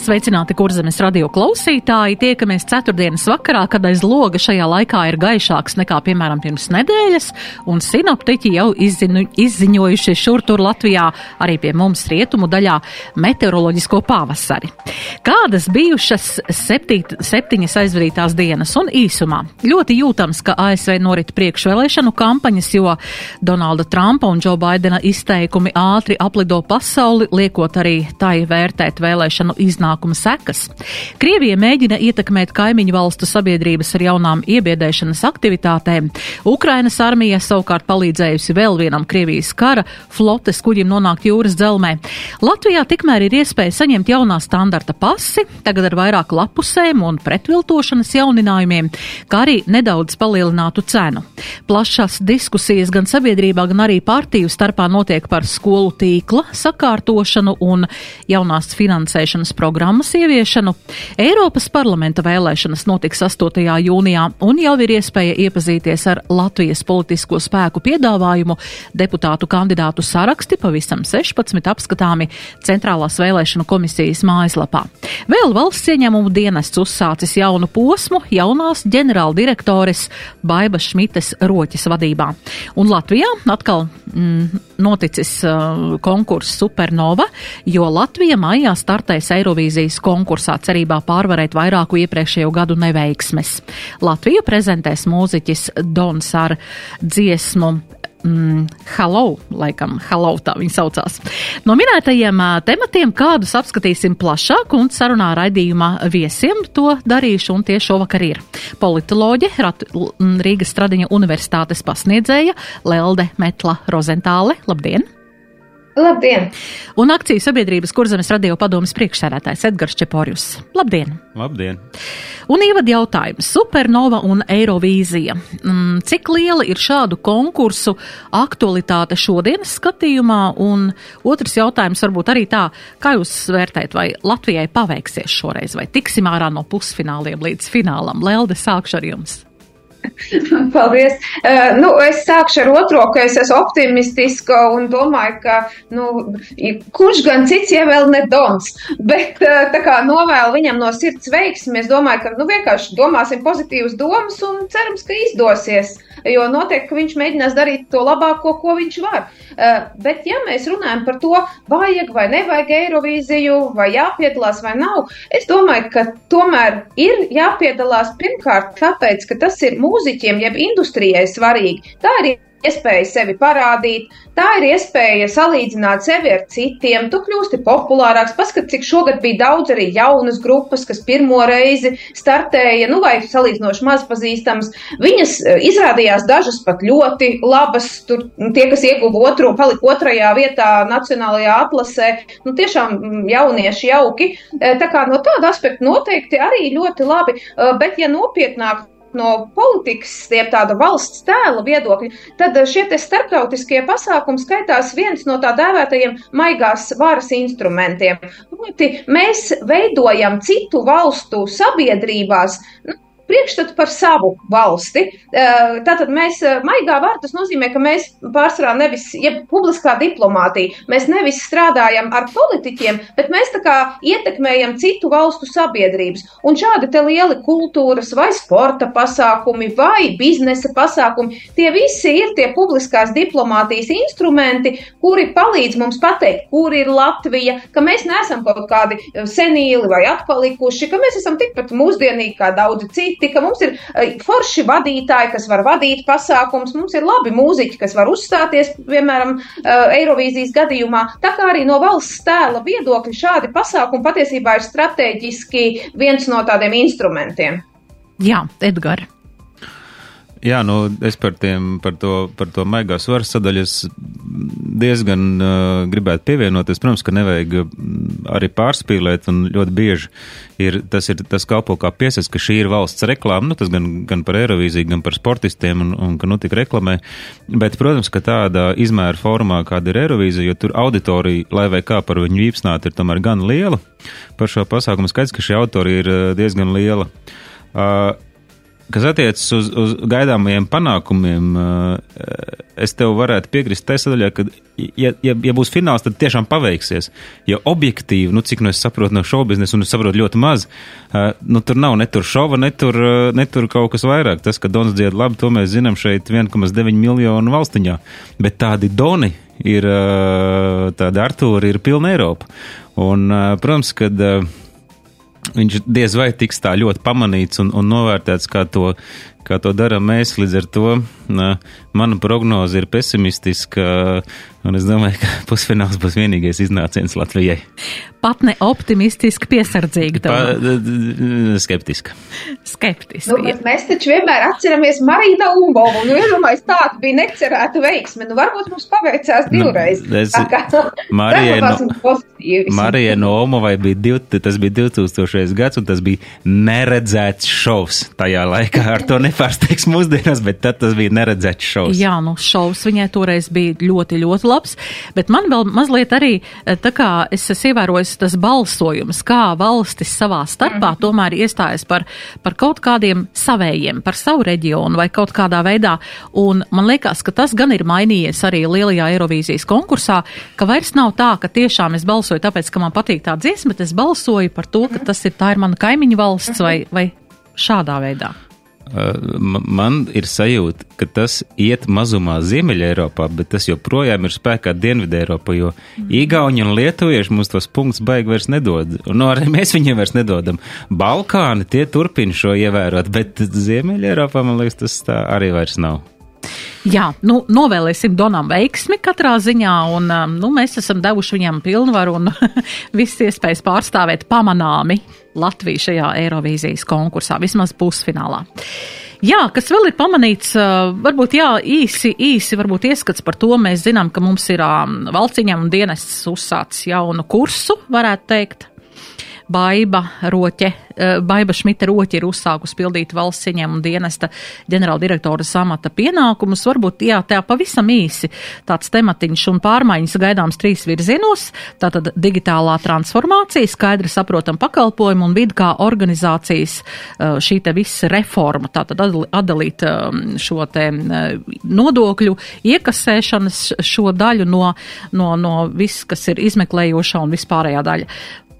Sveicināti, kurzemes radio klausītāji! Tiekamies ceturtdienas vakarā, kad aiz loga šajā laikā ir gaišāks nekā, piemēram, pirms nedēļas, un sinoptiķi jau izzinu, izziņojuši šur tur Latvijā, arī pie mums rietumu daļā, meteoroloģisko pavasari. Kādas bijušas septīt, septiņas aizvadītās dienas un īsumā? Ļoti jūtams, ka ASV norit priekšvēlēšanu kampaņas, jo Donalda Trumpa un Džo Baidena izteikumi ātri aplido pasauli, liekot arī tai vērtēt vēlēšanu iznākumu iznākuma sekas. Krievija mēģina ietekmēt kaimiņu valstu sabiedrības ar jaunām iebiedēšanas aktivitātēm. Ukrainas armija savukārt palīdzējusi vēl vienam Krievijas kara flotes kuģim nonākt jūras dzelmē. Latvijā tikmēr ir iespēja saņemt jaunā standarta pasi, tagad ar vairāk lapusēm un pretviltošanas jauninājumiem, kā arī nedaudz palielinātu cenu. Plašās diskusijas gan sabiedrībā, gan arī partiju starpā notiek par skolu tīkla sakārtošanu un jaunās finansēšanas programmu programmas ieviešanu. Eiropas parlamenta vēlēšanas notiks 8. jūnijā un jau ir iespēja iepazīties ar Latvijas politisko spēku piedāvājumu. Deputātu kandidātu saraksti pavisam 16 apskatāmi Centrālās vēlēšanu komisijas mājaslapā. Vēl valsts ieņēmumu dienests uzsācis jaunu posmu jaunās ģenerāldirektores Baibas Šmites roķis vadībā. Un Latvijā atkal mm, noticis uh, konkurss Supernova, jo Latvija maijā startēs Eirovīzijas konkursā cerībā pārvarēt vairāku iepriekšējo gadu neveiksmes. Latviju prezentēs mūziķis Dons ar dziesmu mm, Hello, laikam, Hello tā viņa saucās. No minētajiem tematiem kādus apskatīsim plašāk un sarunā raidījumā viesiem to darīšu un tie šovakar ir. Politoloģe, Rat Rīgas Stradiņa universitātes pasniedzēja Lelde Metla Rozentāle. Labdien! Labdien! Un akciju sabiedrības kurzemes radio padomas priekšsēdētājs Edgars Čeporjus. Labdien! Labdien! Un ievad jautājums - Supernova un Eirovīzija. Mm, cik liela ir šādu konkursu aktualitāte šodienas skatījumā? Un otrs jautājums varbūt arī tā, kā jūs vērtējat, vai Latvijai paveiksies šoreiz, vai tiksim ārā no pusfināliem līdz finālam? Lelde, sākšu ar jums! Paldies. Uh, nu, es sākšu ar otro, ka es esmu optimistiska un domāju, ka nu, kurš gan cits jau vēl ne Dons, bet uh, tā kā novēlu viņam no sirds veiksmi, es domāju, ka nu, vienkārši domāsim pozitīvas domas un cerams, ka izdosies, jo noteikti, ka viņš mēģinās darīt to labāko, ko viņš var. Uh, bet ja mēs runājam par to, vajag vai nevajag Eirovīziju, vai jāpiedalās vai nav, es domāju, ka tomēr ir jāpiedalās pirmkārt tāpēc, ka tas ir mūziķiem, jeb industrijai svarīgi. Tā ir iespēja sevi parādīt, tā ir iespēja salīdzināt sevi ar citiem, tu kļūsti populārāks. Paskat, cik šogad bija daudz arī jaunas grupas, kas pirmo reizi startēja, nu vai salīdzinoši maz pazīstams. Viņas eh, izrādījās dažas pat ļoti labas, tur tie, kas ieguva otro, palika otrajā vietā nacionālajā atlasē, nu tiešām mm, jaunieši jauki. Eh, tā kā no tāda aspekta noteikti arī ļoti labi, eh, bet ja nopietnāk no politikas, jeb tāda valsts tēla viedokļa, tad šie starptautiskie pasākumi skaitās viens no tā dēvētajiem maigās varas instrumentiem. Proti, mēs veidojam citu valstu sabiedrībās. Nu, priekšstatu par savu valsti. Eh, tātad mēs, eh, maigā vārdā tas nozīmē, ka mēs pārsvarā nevis, ja publiskā diplomātija, mēs nevis strādājam ar politiķiem, bet mēs tā kā ietekmējam citu valstu sabiedrības. Un šādi te lieli kultūras vai sporta pasākumi vai biznesa pasākumi, tie visi ir tie publiskās diplomātijas instrumenti, kuri palīdz mums pateikt, kur ir Latvija, ka mēs neesam kaut kādi senīli vai atpalikuši, ka mēs esam tikpat mūsdienīgi kā daudzi citi citi, ka mums ir forši vadītāji, kas var vadīt pasākums, mums ir labi mūziķi, kas var uzstāties, piemēram, Eirovīzijas gadījumā. Tā kā arī no valsts tēla viedokļa šādi pasākumi patiesībā ir strateģiski viens no tādiem instrumentiem. Jā, Edgars. Jā, nu, es par, tiem, par to, par to maigās varas sadaļas diezgan uh, gribētu pievienoties. Protams, ka nevajag arī pārspīlēt, un ļoti bieži ir tas, ir, tas kalpo kā piesas, ka šī ir valsts reklāma, nu tas gan, gan par Eirovīziju, gan par sportistiem, un, un ka nu tik reklamē. Bet, protams, ka tāda izmēra formā, kāda ir Eirovīzija, jo tur auditorija, lai vai kā par viņu īpsnāt, ir tomēr gan liela. Par šo pasākumu skaidrs, ka šī auditorija ir diezgan liela. Uh, Kas attiecas uz, uz gaidāmajiem panākumiem, eh, es tev varētu piekrist tajā sadaļā, ka, ja, ja, ja būs fināls, tad tiešām paveiksies. Jo objektīvi, nu, cik nu es saprotu no šobiznesa, un es saprotu ļoti maz, eh, nu, tur nav ne tur šova, ne tur, eh, ne tur kaut kas vairāk. Tas, ka Dons dzied labi, to mēs zinām šeit 1,9 miljonu valstiņā. Bet tādi Doni ir, tādi Artūri ir pilna Eiropa. Un, protams, kad viņš diez vai tiks tā ļoti pamanīts un, un novērtēts, kā to, kā to darām mēs. Līdz ar to mana prognoze ir pesimistiska, un es domāju, ka pusfināls būs vienīgais iznāciens Latvijai. Pat ne optimistiski, piesardzīga. Pa, skeptiska. Skeptiska. Nu, mēs taču vienmēr atceramies Marīnu Umbovu, un iedomājies tāda bija necerēta veiksme. Nu, varbūt mums paveicās nu, divreiz. Nu, es, Marija no, Marija no Omovai bija, div, tas bija 2000. gads, un tas bija neredzēts šovs tajā laikā. Ar to nepārsteigs mūsdienās, bet tad tas bija neredzēts šovs. Jā, nu šovs viņai toreiz bija ļoti, ļoti labs, bet man vēl mazliet arī, eh, tā kā es esmu ievērojis tas balsojums, kā valstis savā starpā mm. tomēr iestājas par, par kaut kādiem savējiem, par savu reģionu vai kaut kādā veidā, un man liekas, ka tas gan ir mainījies arī lielajā Eirovīzijas konkursā, ka vairs nav tā, ka tiešām es balsoju tāpēc, ka man patīk tā dziesma, bet es balsoju par to, ka tas ir tā ir mana kaimiņu valsts vai, vai šādā veidā. Uh, man ir sajūta, ka tas iet mazumā Ziemeļā Eiropā, bet tas joprojām ir spēkā Dienvidē Eiropā, jo mm. Igauni un Lietuvieši mums tos punktus baigi vairs nedod. No arī mēs viņiem vairs nedodam. Balkāni tie turpina šo ievērot, bet Ziemeļā Eiropā, man liekas, tas tā arī vairs nav. Jā, nu, novēlēsim Donam veiksmi katrā ziņā, un um, nu, mēs esam devuši viņam pilnvaru un visas iespējas pārstāvēt pamanāmi Latviju šajā Eirovīzijas konkursā, vismaz pusfinālā. Jā, kas vēl ir pamanīts, uh, varbūt jā, īsi, īsi varbūt ieskats par to. Mēs zinām, ka mums ir um, valciņam un dienests uzsācis jaunu kursu, varētu teikt. Baiba Roķe, eh, Baiba Šmita Roķe ir uzsākus pildīt valsts ieņēmuma dienesta ģenerāldirektora samata pienākumus. Varbūt, jā, tā pavisam īsi tāds tematiņš un pārmaiņas gaidāms trīs virzienos. Tātad digitālā transformācija, skaidri saprotam pakalpojumu un vidu kā organizācijas eh, šī te visa reforma. Tātad atdalīt eh, šo te nodokļu iekasēšanas šo daļu no, no, no viss, kas ir izmeklējošā un vispārējā daļa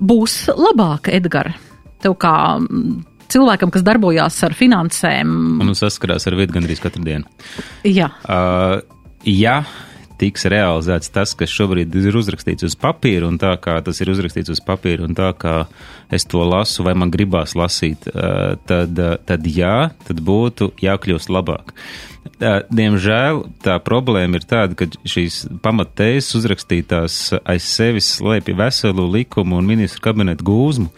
būs labāka, Edgars? Tev kā mm, cilvēkam, kas darbojās ar finansēm. Un saskarās ar vidi gandrīz katru dienu. Jā. Uh, ja tiks realizēts tas, kas šobrīd ir uzrakstīts uz papīra, un tā kā tas ir uzrakstīts uz papīra, un tā kā es to lasu, vai man gribās lasīt, uh, tad, uh, tad jā, tad būtu jākļūst labāk. Diemžēl tā problēma ir tāda, ka šīs pamatējas uzrakstītās aiz sevis slēpj veselu likumu un ministru kabinetu gūzmu,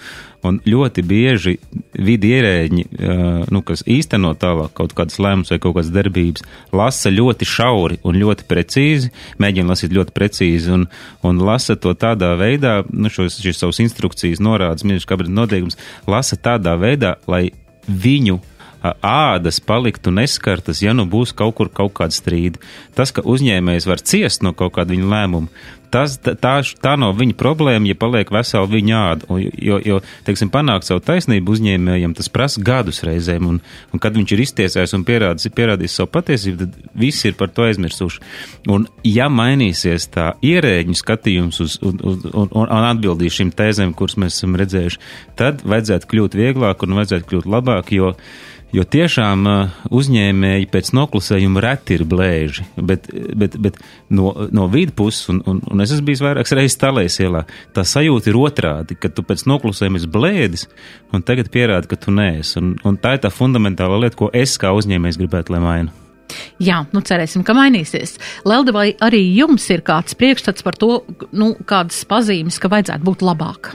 un ļoti bieži vidi ierēģi, nu, kas īsteno tālāk kaut kādas lēmumus vai kaut kādas darbības, lasa ļoti šauri un ļoti precīzi, mēģina lasīt ļoti precīzi un, un lasa to tādā veidā, nu, šos, šīs savus instrukcijas norādes, ministru kabinetu noteikums, lasa tādā veidā, lai viņu ādas paliktu neskartas, ja nu būs kaut kur kaut kāda strīda. Tas, ka uzņēmējs var ciest no kaut kāda viņa lēmuma, tas, tā, tā nav viņa problēma, ja paliek vesela viņa āda. Jo, jo teiksim, panākt savu taisnību uzņēmējiem, tas prasa gadus reizēm, un, un kad viņš ir iztiesājis un pierādījis, pierādījis savu patiesību, tad visi ir par to aizmirsuši. Un, ja mainīsies tā ierēģņu skatījums uz, uz, uz, un, un atbildīs šīm tēzēm, kuras mēs esam redzējuši, tad vajadzētu kļūt vieglāk un vajadzētu kļūt labāk, jo Jo tiešām uh, uzņēmēji pēc noklusējuma reti ir blēži, bet, bet, bet no, no vidu puses, un, un, un es esmu bijis vairākas reizes talēs ielā, tā sajūta ir otrādi, ka tu pēc noklusējuma esi blēdis, un tagad pierādi, ka tu neesi. Un, un tā ir tā fundamentāla lieta, ko es kā uzņēmējs gribētu, lai mainu. Jā, nu cerēsim, ka mainīsies. Lelde, vai arī jums ir kāds priekšstats par to, nu, kādas pazīmes, ka vajadzētu būt labāk?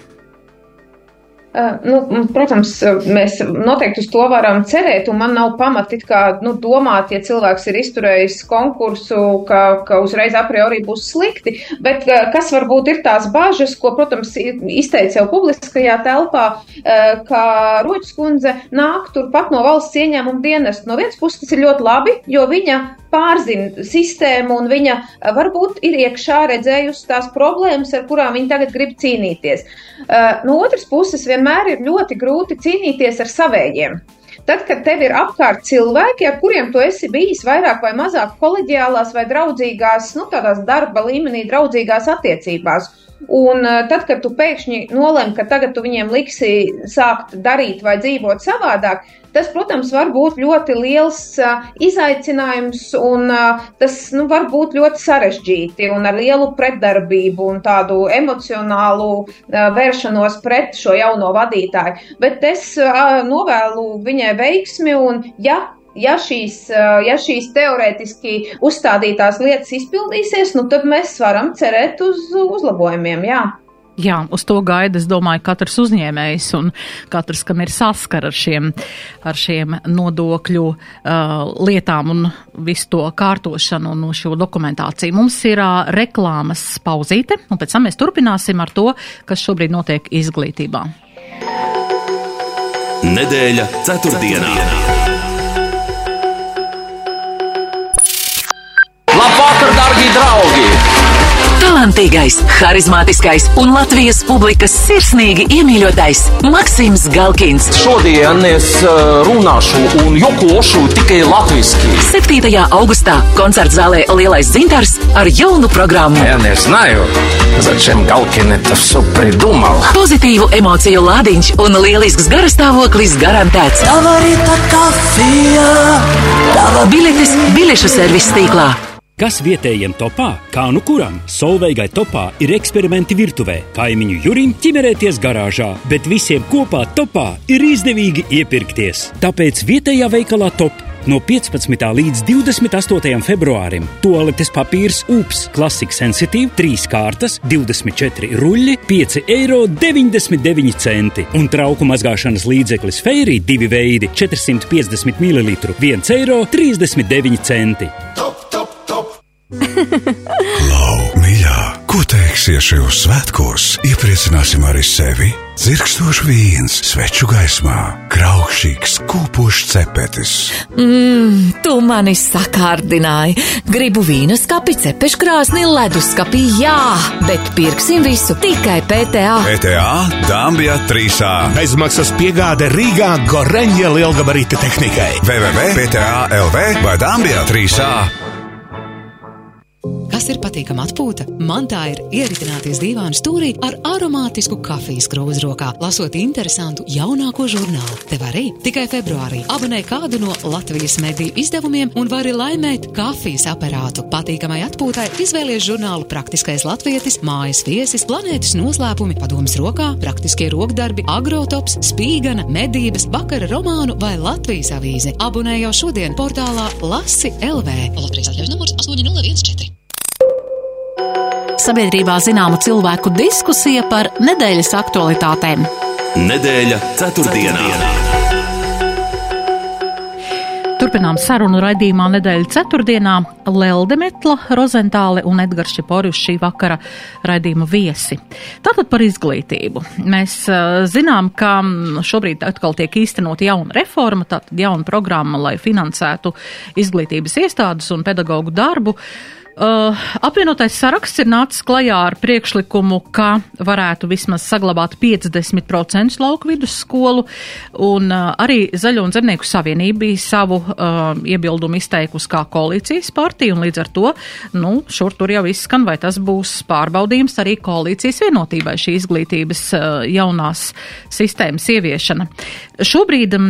Uh, nu, protams, mēs noteikti uz to varam cerēt, un man nav pamati kā, nu, domāt, ja cilvēks ir izturējis konkursu, ka, ka uzreiz a priori būs slikti, bet uh, kas varbūt ir tās bažas, ko, protams, izteica jau publiskajā telpā, ka Roķis kundze nāk turpat no valsts ieņēmuma dienas. No vienas puses tas ir ļoti labi, jo viņa pārzina sistēmu un viņa eh, varbūt ir iekšā redzējusi tās problēmas, ar kurām viņa tagad grib cīnīties. Eh, no otras puses, vienmēr ir ļoti grūti cīnīties ar savējiem. Tad, kad tev ir apkārt cilvēki, ar kuriem tu esi bijis vairāk vai mazāk koleģiālās vai draudzīgās, nu, tādās darba līmenī, draudzīgās attiecībās, Un uh, tad, kad tu pēkšņi nolem, ka tagad tu viņiem liksi sākt darīt vai dzīvot savādāk, tas, protams, var būt ļoti liels izaicinājums un tas nu, var būt ļoti sarežģīti un ar lielu pretdarbību un tādu emocionālu vēršanos pret šo jauno vadītāju. Bet es novēlu viņai veiksmi un, ja ja šīs, ja šīs teorētiski uzstādītās lietas izpildīsies, nu, tad mēs varam cerēt uz uzlabojumiem. Jā. Jā, uz to gaida, es domāju, katrs uzņēmējs un katrs, kam ir saskara ar šiem, ar šiem nodokļu uh, lietām un visu to kārtošanu un šo dokumentāciju. Mums ir uh, reklāmas pauzīte, un pēc tam mēs turpināsim ar to, kas šobrīd notiek izglītībā. Nedēļa ceturtdienā. ceturtdienā. Labvakar, darbie draugi! Talantīgais, harizmātiskais un Latvijas publikas sirsnīgi iemīļotais Maksims Galkins. Šodien es uh, runāšu un jokošu tikai latviešu. 7. augustā koncerta zālē Lielais Zintars ar jaunu programmu. Я не знаю, зачем Галкин это все придумал. Pozitīvu emociju lādiņš un lielisks garastāvoklis garantēts. Favorita kafija, tava Biļetes biļešu servis tīklā. Kas vietējiem topā, kā nu kuram? Solveigai topā ir eksperimenti virtuvē, kaimiņu jurim ķimerēties garāžā, bet visiem kopā topā ir izdevīgi iepirkties. Tāpēc vietējā veikalā top no 15. līdz 28. februārim toaletes papīrs UPS Classic Sensitive 3 kārtas, 24 ruļļi, 5,99 eiro un trauku mazgāšanas līdzeklis Fairy divi veidi 450 ml 1,39 eiro. Lau, mīļā, ko teiksi šajos svētkos? Iepriecināsim arī sevi! Dzirkstošs vīns, sveču gaismā, graukšīgs, kūpošs cepetis. Mmm, tu mani sakārdināji. Gribu vīna skapi, cepeškrāsni, leduskapī, jā, bet pirksim visu tikai PTA. PTA Dambja 3A. Bezmaksas piegāde Rīgā Goreņģa lielgabarīta tehnikai. www.pta.lv vai Dambja 3A. Thank you. Kas ir patīkama atpūta? Man tā ir ieritināties dīvānu stūrī ar aromātisku kafijas krūzi rokā, lasot interesantu jaunāko žurnālu. Tev arī tikai februārī abonē kādu no Latvijas mediju izdevumiem un vari laimēt kafijas aparātu. Patīkamai atpūtai izvēlies žurnālu Praktiskais latvietis, mājas viesis, planētas noslēpumi, padomas rokā, praktiskie rokdarbi, agrotops, spīgana, medības, vakara romānu vai Latvijas avīze. Abonē jau šodien portālā Lasi LV. Latvijas atļaujas numurs 8014. Sabiedrībā zināma cilvēku diskusija par nedēļas aktualitātēm. Nedēļa ceturtdienā. Turpinām sarunu raidījumā nedēļas ceturtdienā Lelde Metla, Rozentāle un Edgars Čeporis šī vakara raidījuma viesi. Tātad par izglītību. Mēs uh, zinām, ka šobrīd atkal tiek īstenot jauna reforma, tātad jauna programma, lai finansētu izglītības iestādes un pedagoģu darbu. Uh, Uh, apvienotais saraksts ir nācis klajā ar priekšlikumu, ka varētu vismaz saglabāt 50% lauku vidusskolu, un uh, arī Zaļo un Zemnieku savienība bija savu uh, iebildumu izteikusi kā koalīcijas partija, un līdz ar to, nu, šur tur jau izskan, vai tas būs pārbaudījums arī koalīcijas vienotībai šī izglītības uh, jaunās sistēmas ieviešana. Šobrīd um,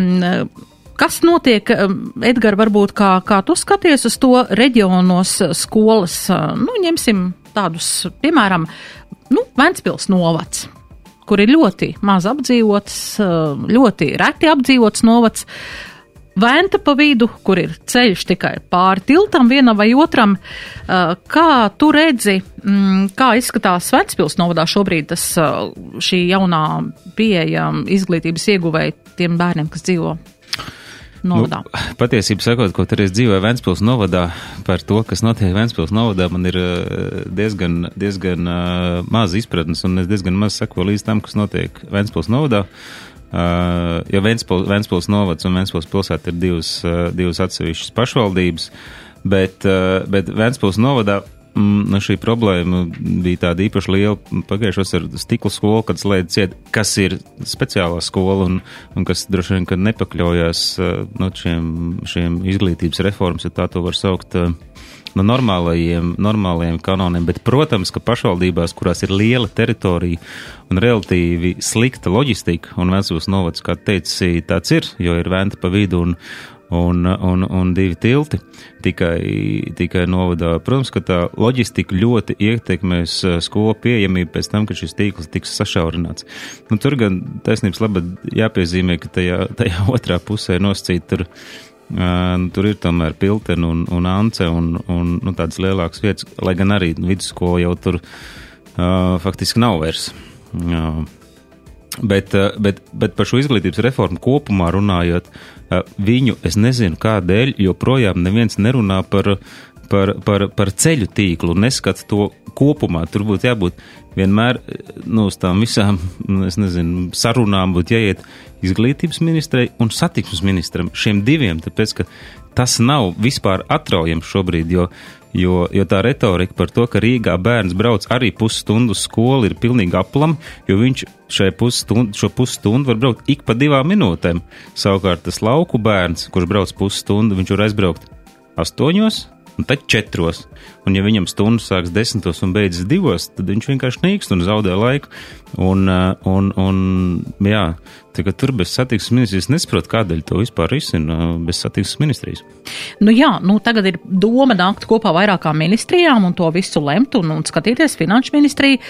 Kas notiek, um, Edgar, varbūt kā, kā tu skaties uz to reģionos uh, skolas, uh, nu, ņemsim tādus, piemēram, nu, Ventspils novads, kur ir ļoti maz apdzīvots, uh, ļoti reti apdzīvots novads. Venta pa vidu, kur ir ceļš tikai pāri tiltam vienam vai otram. Kā tu redzi, mm, kā izskatās Ventspils novadā šobrīd tas, šī jaunā pieeja izglītības ieguvēja tiem bērniem, kas dzīvo novadā? Nu, patiesībā sakot, ko tur es dzīvoju Ventspils novadā, par to, kas notiek Ventspils novadā, man ir diezgan, diezgan uh, maz izpratnes, un es diezgan maz sakoju līdz tam, kas notiek Ventspils novadā. Uh, jo Ventspils, Ventspils novads un Ventspils pilsēta ir divas, uh, divas atsevišķas pašvaldības, bet, uh, bet Ventspils novadā Mm, nu, šī problēma bija tāda īpaši liela. Pagājušos ar stikla skolu, kad slēdz ciet, kas ir speciālā skola un, un kas droši vien, nepakļaujās nu, šiem, šiem izglītības reformas, ja tā to var saukt, no normālajiem, normālajiem kanoniem, bet, protams, ka pašvaldībās, kurās ir liela teritorija un relatīvi slikta loģistika, un Vēncūs novads, kā teici, tāds ir, jo ir venta pa vidu un, un, un, un divi tilti tikai, tikai novadā. Protams, ka tā loģistika ļoti ietekmēs uh, skolu pieejamību pēc tam, kad šis tīkls tiks sašaurināts. Nu, tur gan taisnības labad jāpiezīmē, ka tajā, tajā otrā pusē noscīt tur. Uh, tur ir tomēr pilteni un, un ance un, un nu, tādas lielākas vietas, lai gan arī vidusskola jau tur uh, faktiski nav vairs. Uh, Bet, uh, bet, bet par šo izglītības reformu kopumā runājot, viņu es nezinu kādēļ, joprojām neviens nerunā par, par, par, par ceļu tīklu neskata to kopumā. Tur būtu jābūt vienmēr nu, uz tām visām, es nezinu, sarunām būtu jāiet izglītības ministrei un satiksmes ministram, šiem diviem, tāpēc, ka tas nav vispār atraujams šobrīd, jo Jo, jo tā retorika par to, ka Rīgā bērns brauc arī pusstundu uz skolu, ir pilnīgi aplam, jo viņš pusstundu, šo pusstundu var braukt ik pa divām minūtēm. Savukārt tas lauku bērns, kurš brauc pusstundu, viņš var aizbraukt astoņos, un tad četros. Un, ja viņam stundu sāks desmitos un beidzas divos, tad viņš vienkārši nīkst un zaudē laiku. Un, un, un jā, tā, tur bez satiksmes ministrijas nesaprot, kādēļ to vispār risina bez satiksmes ministrijas. Nu jā, nu tagad ir doma nākt kopā vairākām ministrijām un to visu lemt un, un skatīties finanšu ministriju,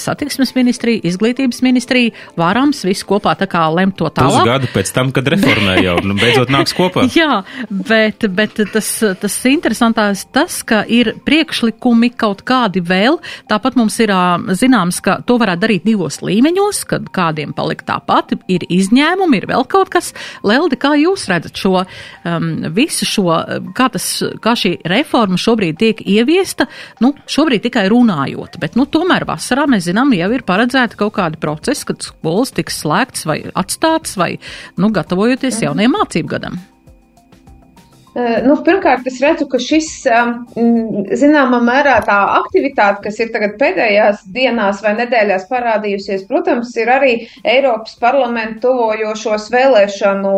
satiksmes ministriju, izglītības ministriju, vārams visu kopā tā kā lemt to tālāk. Pusgadu pēc tam, kad reformē jau, nu, beidzot nāks kopā. jā, bet, bet tas, tas interesantās tas, ka ir priekšlikumi kaut kādi vēl. Tāpat mums ir zināms, ka to varētu darīt divos līmeņos, kad kādiem palikt tāpat, ir izņēmumi, ir vēl kaut kas. Leldi, kā jūs redzat šo um, visu šo, kā, tas, kā šī reforma šobrīd tiek ieviesta, nu, šobrīd tikai runājot, bet, nu, tomēr vasarā mēs zinām, jau ir paredzēta kaut kādi procesi, kad skolas tiks slēgts vai atstāts vai, nu, gatavojoties jaunajam mācību gadam. Eh, nu, pirmkārt, es redzu, ka šis, zināmā mērā, tā aktivitāte, kas ir tagad pēdējās dienās vai nedēļās parādījusies, protams, ir arī Eiropas parlamentu tuvojošos vēlēšanu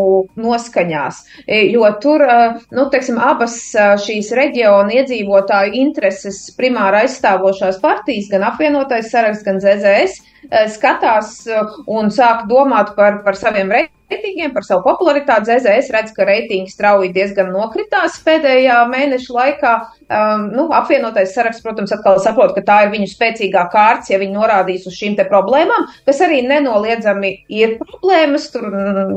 noskaņās, e, jo tur, eh, nu, teiksim, abas eh, šīs reģiona iedzīvotāju intereses primāri aizstāvošās partijas, gan apvienotais saraksts, gan ZZS, skatās un sāk domāt par, par saviem reitingiem reitingiem, par savu popularitāti. ZZS redz, ka reitingi strauji diezgan nokritās pēdējā mēneša laikā. Um, nu, apvienotais saraksts, protams, atkal saprot, ka tā ir viņu spēcīgā kārts, ja viņi norādīs uz šīm te problēmām, kas arī nenoliedzami ir problēmas, tur,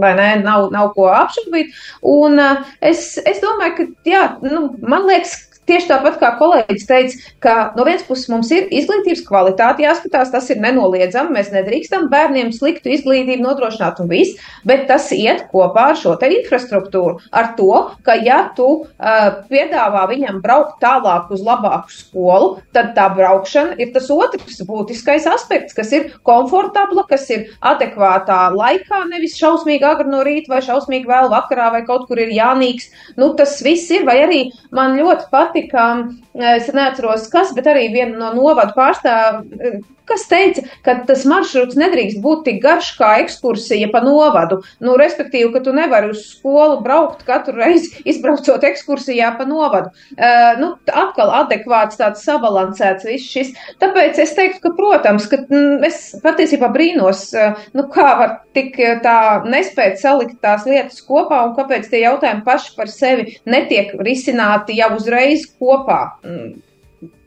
vai ne, nav, nav ko apšaubīt. Un uh, es, es domāju, ka, jā, nu, man liekas, Tieši tāpat kā kolēģis teica, ka no vienas puses mums ir izglītības kvalitāte jāskatās, tas ir nenoliedzami. Mēs nedrīkstam bērniem sliktu izglītību nodrošināt un viss, bet tas iet kopā ar šo te infrastruktūru. Ar to, ka ja tu uh, piedāvā viņam braukt tālāk uz labāku skolu, tad tā braukšana ir tas otrs būtiskais aspekts, kas ir komfortabla, kas ir adekvātā laikā, nevis šausmīgi agri no rīta vai šausmīgi vēl vakarā vai kaut kur ir jānīks. Nu, tas viss ir, vai arī man ļoti patīk patika, es neatceros kas, bet arī viena no novadu pārstāvja, kas teica, ka tas maršruts nedrīkst būt tik garš kā ekskursija pa novadu. Nu, respektīvi, ka tu nevari uz skolu braukt katru reizi, izbraucot ekskursijā pa novadu. Uh, nu, atkal adekvāts tāds sabalansēts viss šis. Tāpēc es teiktu, ka, protams, ka mm, es patiesībā brīnos, uh, nu, kā var tik tā nespēt salikt tās lietas kopā un kāpēc tie jautājumi paši par sevi netiek risināti jau uzreiz kopā. Mm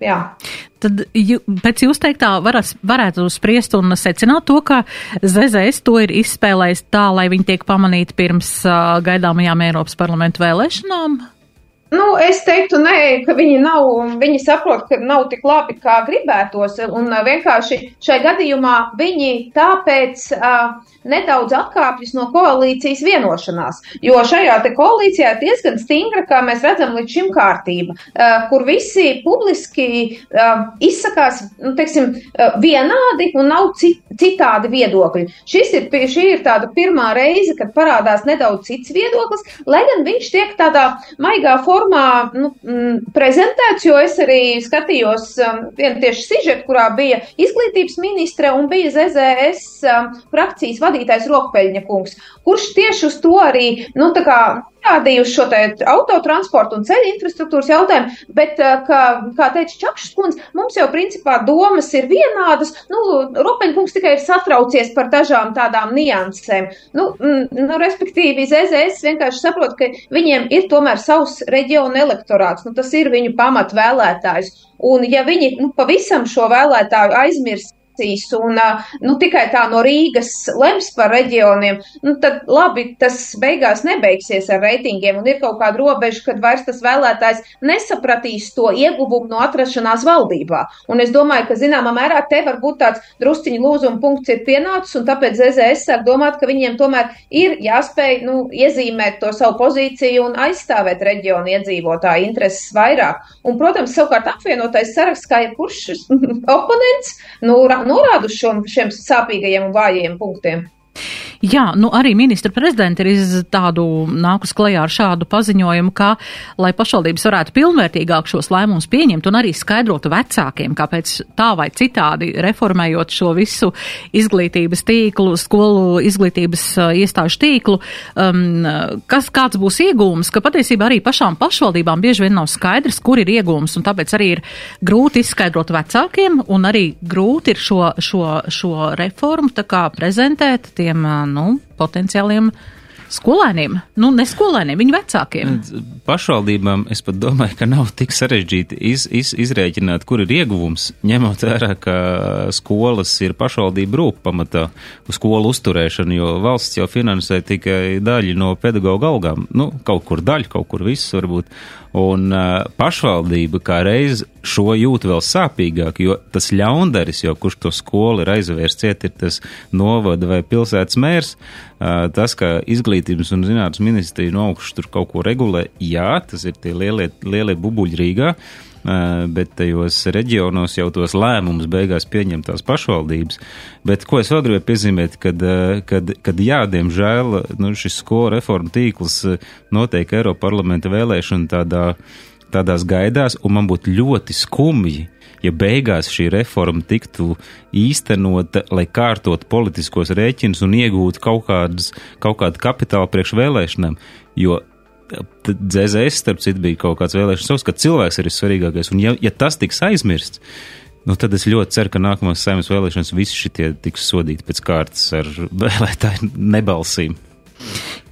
Jā. Tad jū, pēc jūs teiktā varas, varētu spriest un secināt to, ka ZZS to ir izspēlējis tā, lai viņi tiek pamanīti pirms uh, gaidāmajām Eiropas parlamentu vēlēšanām? Nu, es teiktu, nē, ka viņi nav, viņi saprot, ka nav tik labi, kā gribētos, un vienkārši šai gadījumā viņi tāpēc uh, nedaudz atkāpjas no koalīcijas vienošanās, jo šajā koalīcijā ir diezgan stingra, kā mēs redzam, līdz šim kārtība, uh, kur visi publiski uh, izsakās, nu, teiksim, uh, vienādi un nav cit, citādi viedokļi. Šis ir, šī ir tāda pirmā reize, kad parādās nedaudz cits viedoklis, lai gan viņš tiek tādā maigā formā formā nu, m, prezentēts, jo es arī skatījos um, vienu tieši sižetu, kurā bija izglītības ministre un bija ZZS um, frakcijas vadītājs Rokpeļņa kungs, kurš tieši uz to arī, nu, tā kā norādījuši šo autotransportu un ceļu infrastruktūras jautājumu, bet, uh, kā, kā teica Čakšs kundze, mums jau principā domas ir vienādas. Nu, Ropeņkungs tikai ir satraucies par dažām tādām niansēm. Nu, mm, nu, respektīvi, ZZS vienkārši saprot, ka viņiem ir tomēr savs reģiona elektorāts. Nu, tas ir viņu pamatvēlētājs. Un ja viņi nu, pavisam šo vēlētāju aizmirs valstīs un nu, tikai tā no Rīgas lems par reģioniem, nu, tad labi, tas beigās nebeigsies ar reitingiem un ir kaut kāda robeža, kad vairs tas vēlētājs nesapratīs to ieguvumu no atrašanās valdībā. Un es domāju, ka zināmā mērā te var būt tāds drusciņu lūzuma punkts ir pienācis un tāpēc ZZS sāk domāt, ka viņiem tomēr ir jāspēj nu, iezīmēt to savu pozīciju un aizstāvēt reģionu iedzīvotāju intereses vairāk. Un, protams, savukārt apvienotais saraksts, kā jebkurš oponents, nu, norāda uz šiem sāpīgajiem un vājajiem punktiem. Jā, nu arī ministra prezidenta ir iz tādu nākus klajā ar šādu paziņojumu, ka, lai pašvaldības varētu pilnvērtīgāk šos lēmumus pieņemt un arī skaidrotu vecākiem, kāpēc tā vai citādi reformējot šo visu izglītības tīklu, skolu izglītības uh, iestāžu tīklu, um, kas kāds būs iegūms, ka patiesībā arī pašām pašvaldībām bieži vien nav skaidrs, kur ir iegūms, un tāpēc arī ir grūti izskaidrot vecākiem, un arī grūti ir šo, šo, šo reformu tā kā prezentēt tiem nu, potenciāliem skolēniem, nu, ne skolēniem, viņu vecākiem. Pašvaldībām es pat domāju, ka nav tik sarežģīti iz, iz, izrēķināt, kur ir ieguvums, ņemot vērā, ka skolas ir pašvaldība rūp pamatā uz skolu uzturēšanu, jo valsts jau finansē tikai daļu no pedagoģa algām. Nu, kaut kur daļu, kaut kur viss varbūt. Un uh, pašvaldība kā reiz šo jūt vēl sāpīgāk, jo tas ļaundaris, jau kurš to skolu ir aizvērsts ir tas novada vai pilsētas mērs. Tas, ka izglītības un zinātnes ministrija no augšas tur kaut ko regulē, jā, tas ir tie lielie, lielie bubuļi Rīgā. Bet tajos reģionos jau tos lēmumus beigās pieņem tās pašvaldības. Bet ko es vēl gribēju piezīmēt, kad, kad, kad jā, diemžēl, nu, šis skolu reformu tīkls notiek Eiropa parlamenta vēlēšana tādā, tādās gaidās, un man būtu ļoti skumji, ja beigās šī reforma tiktu īstenota, lai kārtot politiskos rēķinus un iegūtu kaut, kādas, kaut kādu kapitālu priekš vēlēšanām. Jo DZS, starp citu, bija kaut kāds vēlēšanas savs, ka cilvēks ir vissvarīgākais. Un ja, ja tas tiks aizmirsts, nu, tad es ļoti ceru, ka nākamās saimnes vēlēšanas visi šitie tiks sodīti pēc kārtas ar vēlētāju nebalsīm.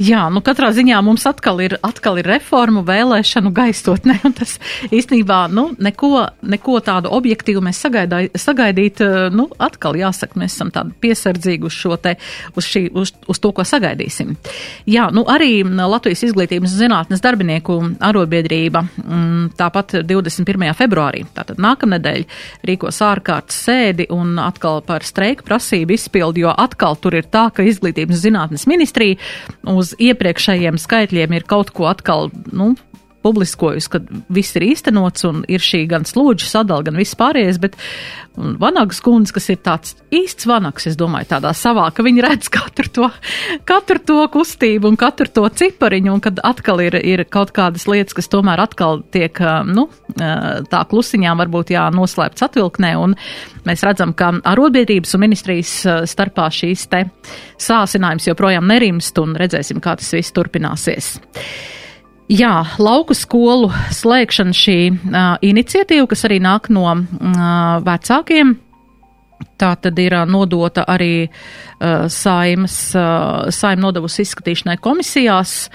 Jā, nu katrā ziņā mums atkal ir, atkal ir reformu vēlēšanu gaistotne, un tas īstenībā, nu, neko, neko tādu objektīvu mēs sagaidā, sagaidīt, nu, atkal jāsaka, mēs esam tādi piesardzīgi uz šo te, uz, šī, uz, uz to, ko sagaidīsim. Jā, nu, arī Latvijas izglītības zinātnes darbinieku arotbiedrība mm, tāpat 21. februārī, tātad nākamnedēļ, rīkos ārkārtas sēdi un atkal par streiku prasību izpildi, jo atkal tur ir tā, ka izglītības zinātnes ministrija uz iepriekšējiem skaitļiem ir kaut ko atkal, nu, publiskojusi, ka viss ir īstenots un ir šī gan slūdžu sadala, gan viss pārējais, bet Vanagas kundze, kas ir tāds īsts vanaks, es domāju, tādā savā, ka viņi redz katru to, katru to kustību un katru to cipariņu, un kad atkal ir, ir kaut kādas lietas, kas tomēr atkal tiek, nu, tā klusiņām varbūt jānoslēpts atvilknē, un mēs redzam, ka arotbiedrības un ministrijas starpā šīs te sāsinājums joprojām nerimst, un redzēsim, kā tas viss turpināsies. Jā, lauku skolu slēgšana šī uh, iniciatīva, kas arī nāk no uh, vecākiem, tā tad ir uh, nodota arī uh, saimas, uh, saima nodevusi izskatīšanai komisijās,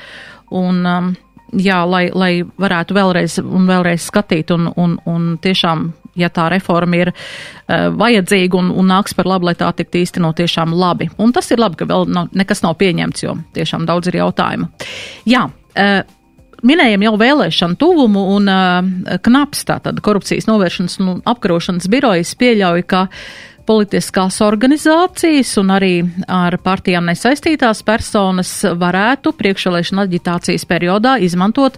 un um, jā, lai, lai varētu vēlreiz un vēlreiz skatīt un, un, un tiešām, ja tā reforma ir uh, vajadzīga un, un nāks par labu, lai tā tiktu īstenot tiešām labi. Un tas ir labi, ka vēl nav, nekas nav pieņemts, jo tiešām daudz ir jautājumu. Jā, uh, minējam jau vēlēšanu tuvumu un uh, knaps, tātad korupcijas novēršanas un apkarošanas birojas pieļauj, ka politiskās organizācijas un arī ar partijām nesaistītās personas varētu priekšvēlēšana aģitācijas periodā izmantot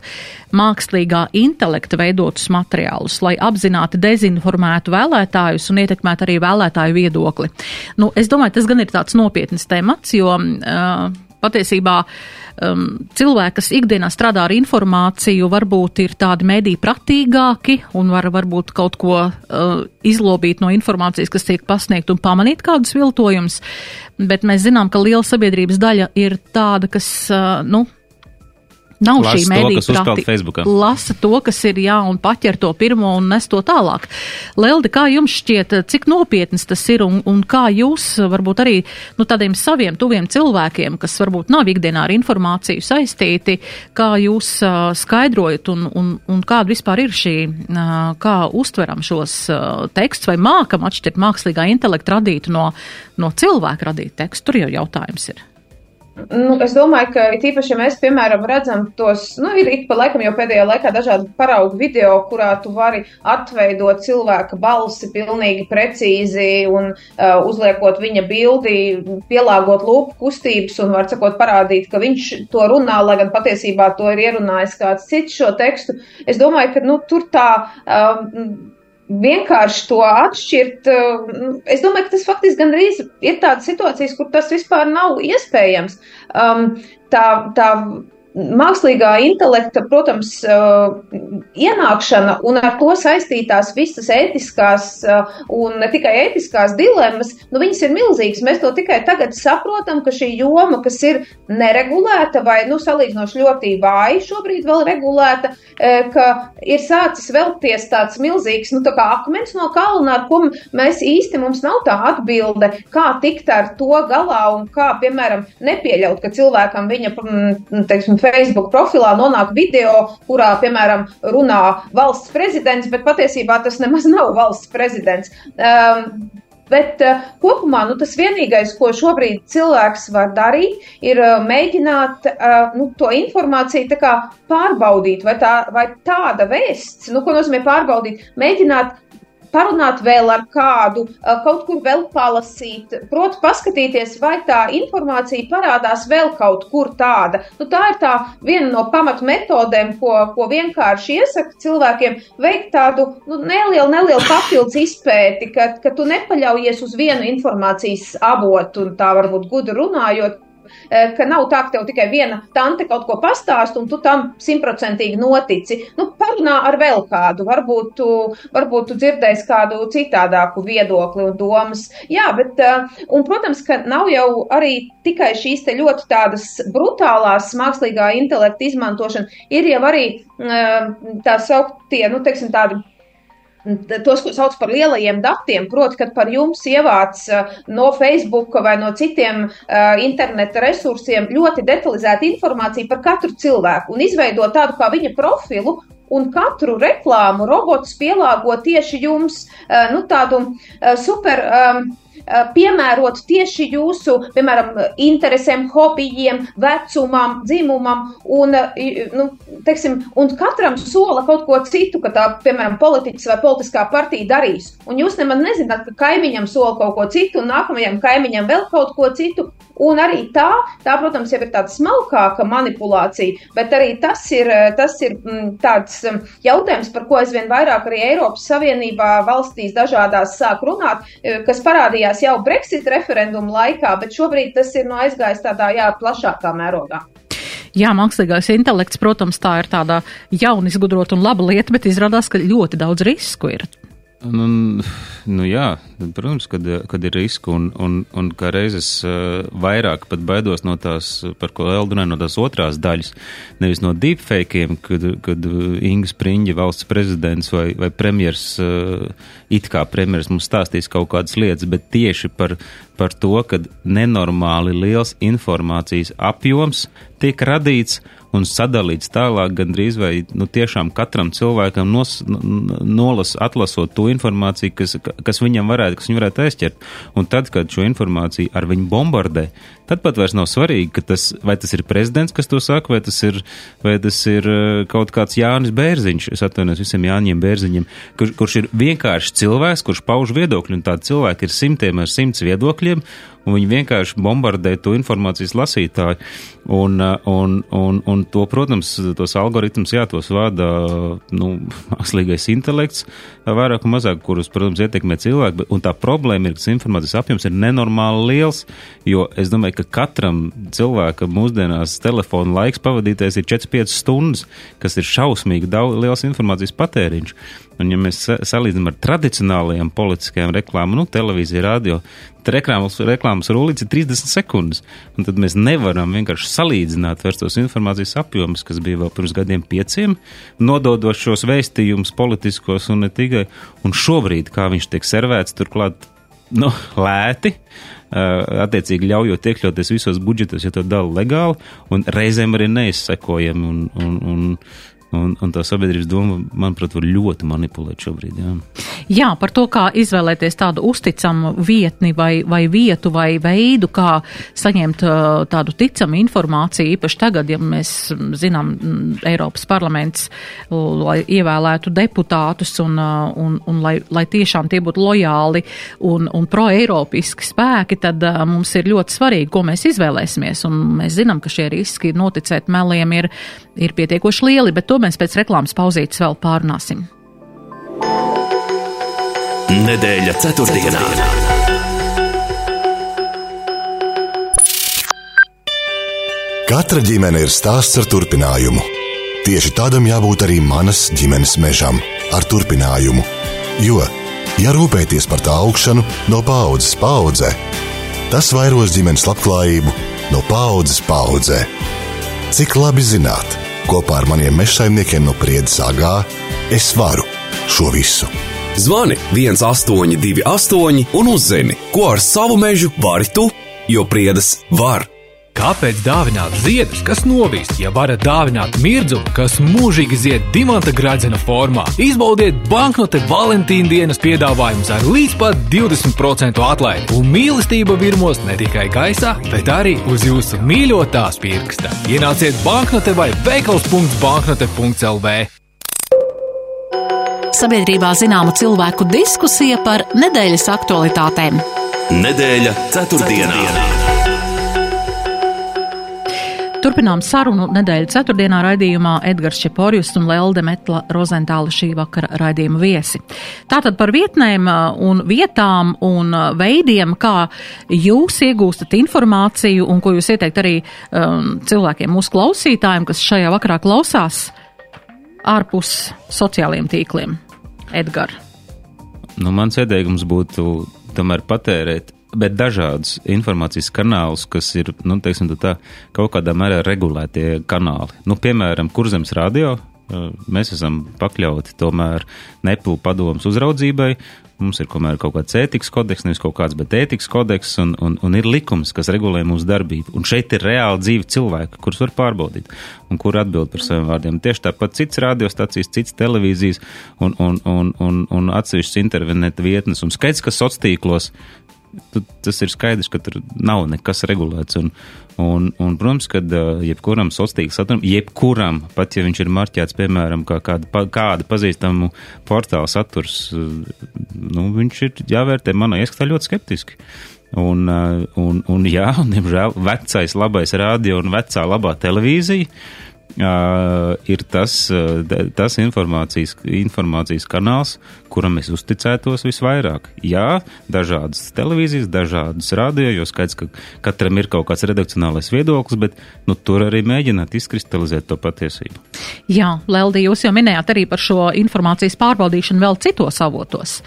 mākslīgā intelekta veidotus materiālus, lai apzināti dezinformētu vēlētājus un ietekmētu arī vēlētāju viedokli. Nu, es domāju, tas gan ir tāds nopietns temats, jo uh, patiesībā um, cilvēki, kas ikdienā strādā ar informāciju, varbūt ir tādi mediji pratīgāki un var varbūt kaut ko uh, izlobīt no informācijas, kas tiek pasniegt un pamanīt kādus viltojumus, bet mēs zinām, ka liela sabiedrības daļa ir tāda, kas, uh, nu, Nav Lasa šī mediju prati. Lasa to, kas ir jā, un paķer to pirmo un nes to tālāk. Lelde, kā jums šķiet, cik nopietnas tas ir un, un kā jūs varbūt arī nu, tādiem saviem tuviem cilvēkiem, kas varbūt nav ikdienā ar informāciju saistīti, kā jūs uh, skaidrojat un, un, un kāda vispār ir šī, uh, kā uztveram šos uh, tekstus vai mākam atšķirt mākslīgā intelekta radītu no, no cilvēka radītu tekstu? Tur jau jautājums ir. Nu, es domāju, ka tīpaši, ja mēs, piemēram, redzam tos, nu, ir ik pa laikam jau pēdējā laikā dažādi paraugu video, kurā tu vari atveidot cilvēka balsi pilnīgi precīzi un uh, uzliekot viņa bildi, pielāgot lūpu kustības un, var sakot, parādīt, ka viņš to runā, lai gan patiesībā to ir ierunājis kāds cits šo tekstu. Es domāju, ka, nu, tur tā. Uh, vienkārši to atšķirt. Eh, es domāju, ka tas faktiski gandrīz ir tādas situācijas, kur tas vispār nav iespējams. Um, tā, tā mākslīgā intelekta, protams, uh, ienākšana un ar to saistītās visas ētiskās uh, un ne tikai ētiskās dilemmas, nu, viņas ir milzīgas. Mēs to tikai tagad saprotam, ka šī joma, kas ir neregulēta vai, nu, salīdzinoši ļoti vāji šobrīd vēl regulēta, uh, ka ir sācis velties tāds milzīgs, nu, tā kā akmens no kalna, ar ko mēs īsti mums nav tā atbilde, kā tikt ar to galā un kā, piemēram, nepieļaut, ka cilvēkam viņa, mm, teiksim, Facebook profilā nonāk video, kurā, piemēram, runā valsts prezidents, bet patiesībā tas nemaz nav valsts prezidents. Um, Bet uh, kopumā nu, tas vienīgais, ko šobrīd cilvēks var darīt, ir uh, mēģināt uh, nu, to informāciju pārbaudīt, vai, tā, vai tāda vēsts, nu, ko nozīmē pārbaudīt, mēģināt parunāt vēl ar kādu, kaut kur vēl palasīt, proti, paskatīties, vai tā informācija parādās vēl kaut kur tāda. Nu, tā ir tā viena no pamatmetodēm, ko, ko vienkārši iesaka cilvēkiem veikt tādu nu, nelielu, nelielu papildus izpēti, ka, ka tu nepaļaujies uz vienu informācijas avotu un tā varbūt gudri runājot ka nav tā, ka tev tikai viena tante kaut ko pastāst, un tu tam simtprocentīgi notici. Nu, parunā ar vēl kādu, varbūt tu, varbūt tu dzirdēsi kādu citādāku viedokli un domas. Jā, bet, un, protams, ka nav jau arī tikai šīs te ļoti tādas brutālās mākslīgā intelekta izmantošana, ir jau arī tā sauktie, nu, teiksim, tādi tos, ko sauc par lielajiem datiem, proti, kad par jums ievāc uh, no Facebook vai no citiem uh, interneta resursiem ļoti detalizēta informācija par katru cilvēku un izveido tādu kā viņa profilu. Un katru reklāmu robots pielāgo tieši jums, uh, nu, tādu super um, Eh, piemērot tieši jūsu, piemēram, interesēm, hobijiem, vecumam, dzimumam, un, nu, teiksim, un katram sola kaut ko citu, ka tā, piemēram, politiķis vai politiskā partija darīs. Un jūs nemaz nezināt, ka kaimiņam sola kaut ko citu, un nākamajam kaimiņam vēl kaut ko citu. Un arī tā, tā, protams, jau ir tāda smalkāka manipulācija, bet arī tas ir, tas ir mm, tāds jautājums, par ko aizvien vairāk arī Eiropas Savienībā valstīs dažādās sāk runāt, kas parādījās parādījās jau Brexit referendumu laikā, bet šobrīd tas ir no aizgājis tādā jā, plašākā mērogā. Jā, mākslīgais intelekts, protams, tā ir tāda jauna, izgudrota un laba lieta, bet izrādās, ka ļoti daudz risku ir. Nu, nu jā, protams, kad, kad ir riski un, un, un kā reizes uh, vairāk pat baidos no tās, par ko Eldunē, no tās otrās daļas, nevis no deepfakeiem, kad, kad Inga Spriņģa valsts prezidents vai, vai premjers, uh, it kā premjers mums stāstīs kaut kādas lietas, bet tieši par, par to, kad nenormāli liels informācijas apjoms tiek radīts un sadalīts tālāk gandrīz vai nu, tiešām katram cilvēkam nos, nolas, atlasot to informāciju, kas, kas viņam varētu, kas viņu varētu aizķert. Un tad, kad šo informāciju ar viņu bombardē, tad pat vairs nav svarīgi, tas, vai tas ir prezidents, kas to saka, vai tas ir, vai tas ir eh, kaut kāds Jānis Bērziņš, es atvainojos visiem Jāņiem Bērziņiem, kur, kurš ir vienkārši cilvēks, kurš pauž viedokļu, un tādi cilvēki ir simtiem ar simts viedokļiem, un viņi vienkārši bombardē to informācijas lasītāju. Un, un, un, un to, protams, tos algoritmus, jā, tos vada nu, mākslīgais intelekts, vairāk un mazāk, kurus, protams, ietekmē cilvēki. Un tā problēma ir, ka informācijas apjoms ir nenormāli liels, jo es domāju, ka katram cilvēkam mūsdienās telefona laiks pavadītais ir 4-5 stundas, kas ir šausmīgi daudz liels informācijas patēriņš. Un, ja mēs salīdzinām ar tradicionālajām politiskajām reklāmām, nu, televīzija, radio, tad reklāmas, reklāmas rulīts ir 30 sekundes. Un tad mēs nevaram vienkārši salīdzināt vairs tos informācijas apjomus, kas bija vēl pirms gadiem pieciem, nododot šos vēstījumus politiskos un ne tikai. Un šobrīd, kā viņš tiek servēts, turklāt nu, lēti, attiecīgi ļaujot iekļauties visos budžetos, ja to dara legāli, un reizēm arī neizsekojami. Un, un, un, Un, un tā sabiedrības doma, manuprāt, var ļoti manipulēt šobrīd. Jā, jā par to, kā izvēlēties tādu uzticamu vietni vai, vai vietu vai veidu, kā saņemt uh, tādu ticamu informāciju, īpaši tagad, ja mēs zinām, Eiropas parlaments, lai ievēlētu deputātus un, uh, un, un lai, lai tiešām tie būtu lojāli un, un pro-eiropiski spēki, tad uh, mums ir ļoti svarīgi, ko mēs izvēlēsimies. Un mēs zinām, ka šie riski noticēt meliem ir, ir pietiekoši lieli, bet to mēs pēc reklāmas pauzītes vēl pārunāsim. Nedēļa ceturtdienā. Katra ģimene ir stāsts ar turpinājumu. Tieši tādam jābūt arī manas ģimenes mežam, ar turpinājumu. Jo, ja rūpēties par tā augšanu no paudzes paudzē, tas vairos ģimenes labklājību no paudzes paudzē. Cik labi zināt, Kopā ar maniem mežsaimniekiem no Priedes Agā es varu šo visu. Zvani 1828 un uzzini, ko ar savu mežu vari tu, jo Priedes var. Kāpēc dāvināt ziedus, kas novīst, ja varat dāvināt mirdzumu, kas mūžīgi zied dimanta gradzena formā? Izbaudiet banknote Valentīna dienas piedāvājumus ar līdz pat 20% atlaidi, un mīlestība virmos ne tikai gaisā, bet arī uz jūsu mīļotās pirksta. Ienāciet banknote vai veikals.banknote.lv. Sabiedrībā zināma cilvēku diskusija par nedēļas aktualitātēm. Nedēļa ceturtdienā. ceturtdienā. Turpinām sarunu nedēļas ceturtdienā raidījumā Edgars Čeporjus un Lelde Metla Rozentāla šī vakara raidījuma viesi. Tātad par vietnēm uh, un vietām un uh, veidiem, kā jūs iegūstat informāciju un ko jūs ieteikt arī um, cilvēkiem, mūsu klausītājiem, kas šajā vakarā klausās ārpus sociālajiem tīkliem. Edgar. Nu, mans ieteikums būtu tomēr patērēt bet dažādus informācijas kanālus, kas ir, nu, teiksim, tā, kaut kādā mērā regulētie kanāli. Nu, piemēram, kurzems radio, mēs esam pakļauti tomēr nepilnu padomus uzraudzībai. Mums ir komēr, kaut kāds ētikas kodeks, nevis kaut kāds, bet ētikas kodeks, un, un, un ir likums, kas regulē mūsu darbību. Un šeit ir reāli dzīvi cilvēki, kurus var pārbaudīt un kur atbild par saviem vārdiem. Tieši tāpat cits radiostacijas, cits televīzijas un, un, un, un, un atsevišķas internetu vietnes. Un skaidrs, ka sociālos tīklos tas ir skaidrs, ka tur nav nekas regulēts. Un, un, un protams, ka jebkuram sociālajam saturam, jebkuram, pat ja viņš ir marķēts, piemēram, kā kāda, kāda pazīstama portāla saturs, nu, viņš ir jāvērtē manā ieskatā ļoti skeptiski. Un, un, un jā, un, diemžēl, vecais labais rādio un vecā labā televīzija uh, ir tas, uh, tas informācijas, informācijas kanāls, kuram es uzticētos visvairāk. Jā, dažādas televīzijas, dažādas radio, jo skaidrs, ka katram ir kaut kāds redakcionālais viedoklis, bet nu, tur arī mēģināt izkristalizēt to patiesību. Jā, Leldi, jūs jau minējāt arī par šo informācijas pārbaudīšanu vēl citos avotos.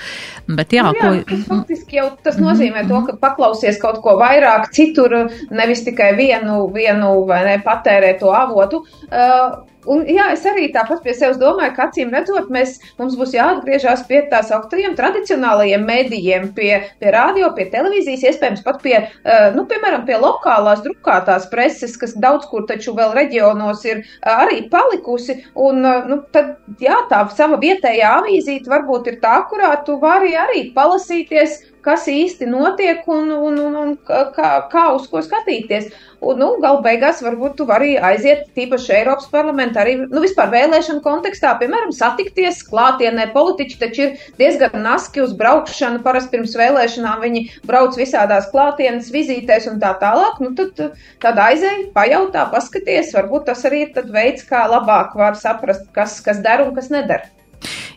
Bet jā, nu, jā ko... tas faktiski jau tas nozīmē to, ka paklausies kaut ko vairāk citur, nevis tikai vienu, vienu vai ne patērē to avotu. Uh, un, jā, es arī tāpat pie sevis domāju, ka acīm redzot, mēs, mums būs jāatgriežas pie tās augtajiem tradicionālajiem medijiem, pie, pie radio, pie televīzijas, iespējams pat pie, uh, nu, piemēram, pie lokālās drukātās preses, kas daudz kur taču vēl reģionos ir uh, arī palikusi. Un, uh, nu, tad, jā, tā sava vietējā avīzīte varbūt ir tā, kurā tu vari arī palasīties kas īsti notiek un, un, un, un kā, kā uz ko skatīties. Un, nu, gal beigās varbūt tu vari aiziet tīpaši Eiropas parlamentā arī, nu, vispār vēlēšanu kontekstā, piemēram, satikties klātienē. Politiķi taču ir diezgan naski uz braukšanu, parasti pirms vēlēšanām viņi brauc visādās klātienes vizītēs un tā tālāk. Nu, tad, tad aizēj, pajautā, paskaties, varbūt tas arī ir veids, kā labāk var saprast, kas, kas der un kas neder.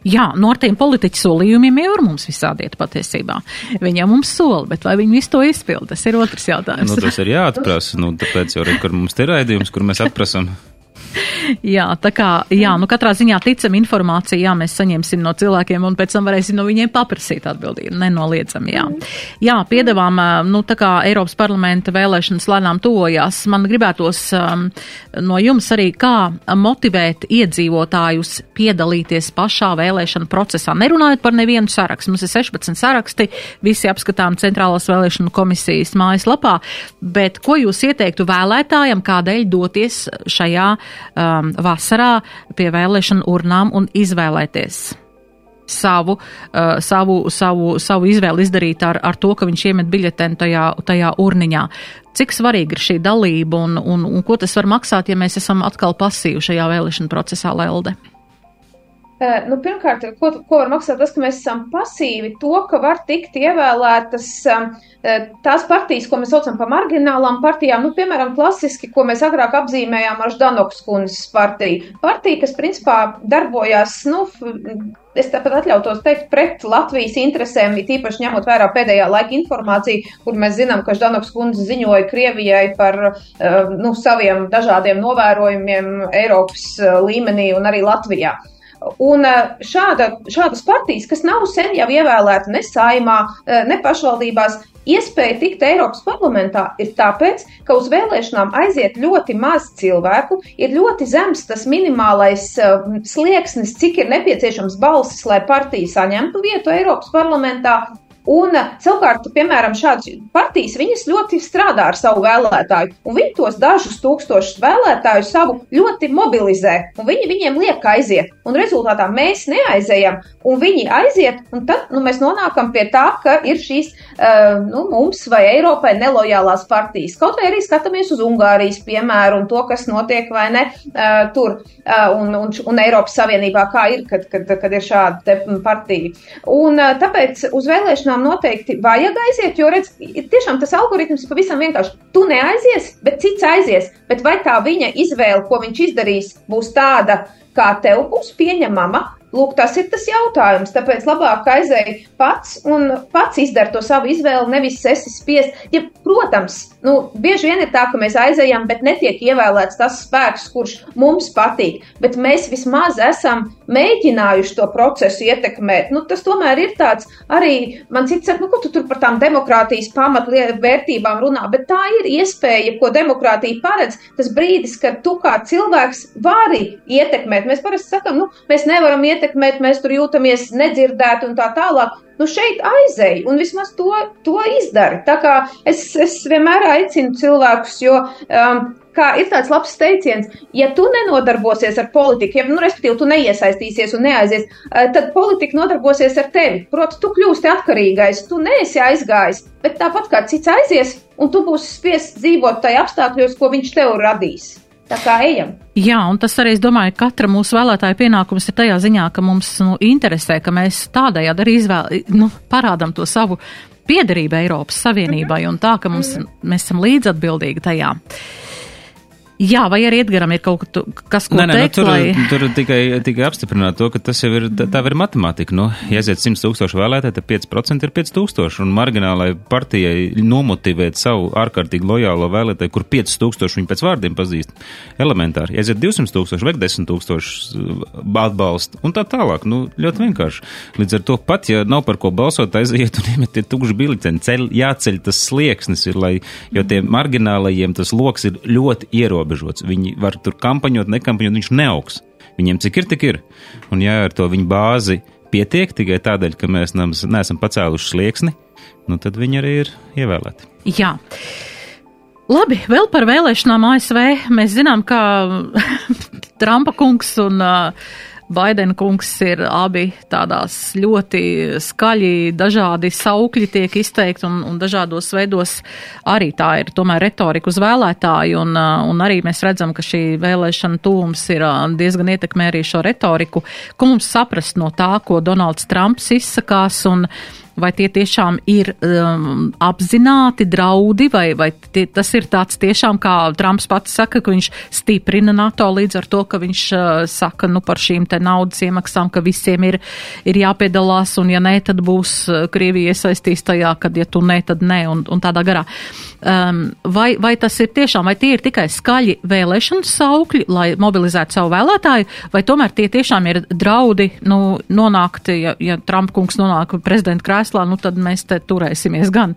Jā, no ar tiem politiķu solījumiem jau ir mums visādiet patiesībā. Viņi jau mums sola, bet vai viņi visu to izpilda, tas ir otrs jautājums. Nu, tas ir jāatprasa, nu, tāpēc jau ir, kur mums ir raidījums, kur mēs atprasam. jā, tā kā, jā, nu katrā ziņā ticam informāciju, jā, mēs saņemsim no cilvēkiem un pēc tam varēsim no viņiem paprasīt atbildību, nenoliedzam, jā. Jā, piedevām, nu tā kā Eiropas parlamenta vēlēšanas lēnām tojās, man gribētos um, no jums arī, kā motivēt iedzīvotājus piedalīties pašā vēlēšana procesā, nerunājot par nevienu sarakstu. Mums ir 16 saraksti, visi apskatām Centrālās vēlēšanu komisijas mājaslapā, bet ko jūs ieteiktu vēlētājam, kādēļ doties šajā um, vasarā pie vēlēšanu urnām un izvēlēties savu, uh, savu, savu, savu izvēli izdarīt ar, ar to, ka viņš iemet biļeteni tajā, tajā urniņā. Cik svarīga ir šī dalība un, un, un ko tas var maksāt, ja mēs esam atkal pasīvi šajā vēlēšanu procesā, Lelde? Uh, nu, pirmkārt, ko, ko var maksāt tas, ka mēs esam pasīvi to, ka var tikt ievēlētas um, tās partijas, ko mēs saucam par marginālām partijām, nu, piemēram, klasiski, ko mēs agrāk apzīmējām ar Ždanoks kundzes partiju. Partija, kas principā darbojās, nu, es tāpat atļautos teikt, pret Latvijas interesēm, it īpaši ņemot vērā pēdējā laika informāciju, kur mēs zinām, ka Ždanoks kundze ziņoja Krievijai par nu, saviem dažādiem novērojumiem Eiropas līmenī un arī Latvijā. Un eh, šāda, šādas partijas, kas nav sen jau ievēlēta ne saimā, eh, ne pašvaldībās, iespēja tikt Eiropas parlamentā ir tāpēc, ka uz vēlēšanām aiziet ļoti maz cilvēku, ir ļoti zems tas minimālais uh, slieksnis, cik ir nepieciešams balsis, lai partija saņemtu vietu Eiropas parlamentā, Un eh, savukārt, piemēram, šādas partijas, viņas ļoti strādā ar savu vēlētāju, un viņi tos dažus tūkstošus vēlētāju savu ļoti mobilizē, un viņi viņiem liek aiziet. Un rezultātā mēs neaizējam, un viņi aiziet, un tad nu, mēs nonākam pie tā, ka ir šīs uh, nu, mums vai Eiropai nelojālās partijas. Kaut vai arī skatāmies uz Ungārijas piemēru un to, kas notiek vai ne uh, tur un, un, un Eiropas Savienībā, kā ir, kad, kad, kad ir šāda partija. Un tāpēc uz vēlēšanām tiešām noteikti vajag aiziet, jo redz, tiešām tas algoritms ir pavisam vienkārši. Tu neaizies, bet cits aizies. Bet vai tā viņa izvēle, ko viņš izdarīs, būs tāda, kā tev būs pieņemama, Lūk, tas ir tas jautājums. Tāpēc labāk aizēj pats un pats izdara to savu izvēli, nevis esi spiest. Ja, protams, nu, bieži vien ir tā, ka mēs aizējam, bet netiek ievēlēts tas spēks, kurš mums patīk. Bet mēs vismaz esam mēģinājuši to procesu ietekmēt. Nu, tas tomēr ir tāds arī, man cits nu, ko tu tur par tām demokrātijas pamatvērtībām runā, bet tā ir iespēja, ko demokrātija paredz. Tas brīdis, kad tu kā cilvēks vari ietekmēt. Mēs parasti sakam, nu, mēs nevaram ietekmēt, mēs tur jūtamies nedzirdēti un tā tālāk. Nu, šeit aizēj un vismaz to, to izdari. Tā kā es, es vienmēr aicinu cilvēkus, jo um, kā ir tāds labs teiciens, ja tu nenodarbosies ar politiku, ja, nu, respektīvi, tu neiesaistīsies un neaizies, uh, tad politika nodarbosies ar tevi. Proti, tu kļūsti atkarīgais, tu neesi aizgājis, bet tāpat kā cits aizies, un tu būsi spiests dzīvot tajā apstākļos, ko viņš tev radīs. Tā kā ejam. Jā, un tas arī, es domāju, katra mūsu vēlētāja pienākums ir tajā ziņā, ka mums nu, interesē, ka mēs tādējādi arī izvēl, nu, parādam to savu piederību Eiropas Savienībai un tā, ka mums, mēs esam līdzatbildīgi tajā. Uh, Jā, vai arī Edgaram ir kaut kas, ko nē, nē, teikt? Nu, tur, lai... tur tikai, tikai apstiprināt to, ka tas jau ir, tā, tā ir matemātika. Nu, ja aiziet 100 tūkstoši vēlētāji, tad 5% ir 5 tūkstoši. Un marginālai partijai nomotivēt savu ārkārtīgi lojālo vēlētāju, kur 5 tūkstoši viņi pēc vārdiem pazīst, elementāri. Ja aiziet 200 tūkstoši, vajag 10 tūkstoši atbalstu un tā tālāk. Nu, ļoti vienkārši. Līdz ar to pat, ja nav par ko balsot, aiziet un iemetiet tukšu biļeteni. Ceļ, jāceļ tas slieksnis, ir, lai, jo tiem marginālajiem tas loks ir ļoti ierobežots ierobežots. Viņi var tur kampaņot, nekampaņot, viņš neaugs. Viņiem cik ir, tik ir. Un ja ar to viņu bāzi pietiek tikai tādēļ, ka mēs neesam pacēluši slieksni, nu tad viņi arī ir ievēlēti. Jā. Labi, vēl par vēlēšanām ASV. Mēs zinām, ka Trumpa kungs un uh, Baidena kungs ir abi tādās ļoti skaļi, dažādi saukļi tiek izteikti un, un dažādos veidos arī tā ir tomēr retorika uz vēlētāju un, un arī mēs redzam, ka šī vēlēšana tūms ir diezgan ietekmē arī šo retoriku. Ko mums saprast no tā, ko Donalds Trumps izsakās un vai tie tiešām ir um, apzināti draudi, vai, vai tie, tas ir tāds tiešām, kā Trumps pats saka, ka viņš stiprina NATO līdz ar to, ka viņš uh, saka, nu, par šīm te naudas iemaksām, ka visiem ir, ir jāpiedalās, un ja nē, tad būs uh, Krievija iesaistīs tajā, kad ja tu nē, tad nē, un, un tādā garā. Um, vai, vai tas ir tiešām, vai tie ir tikai skaļi vēlēšanu saukļi, lai mobilizētu savu vēlētāju, vai tomēr tie tiešām ir draudi, nu, nonākt, ja, ja Trump kungs nonāk prezidenta krēslā, krēslā, nu tad mēs te turēsimies gan.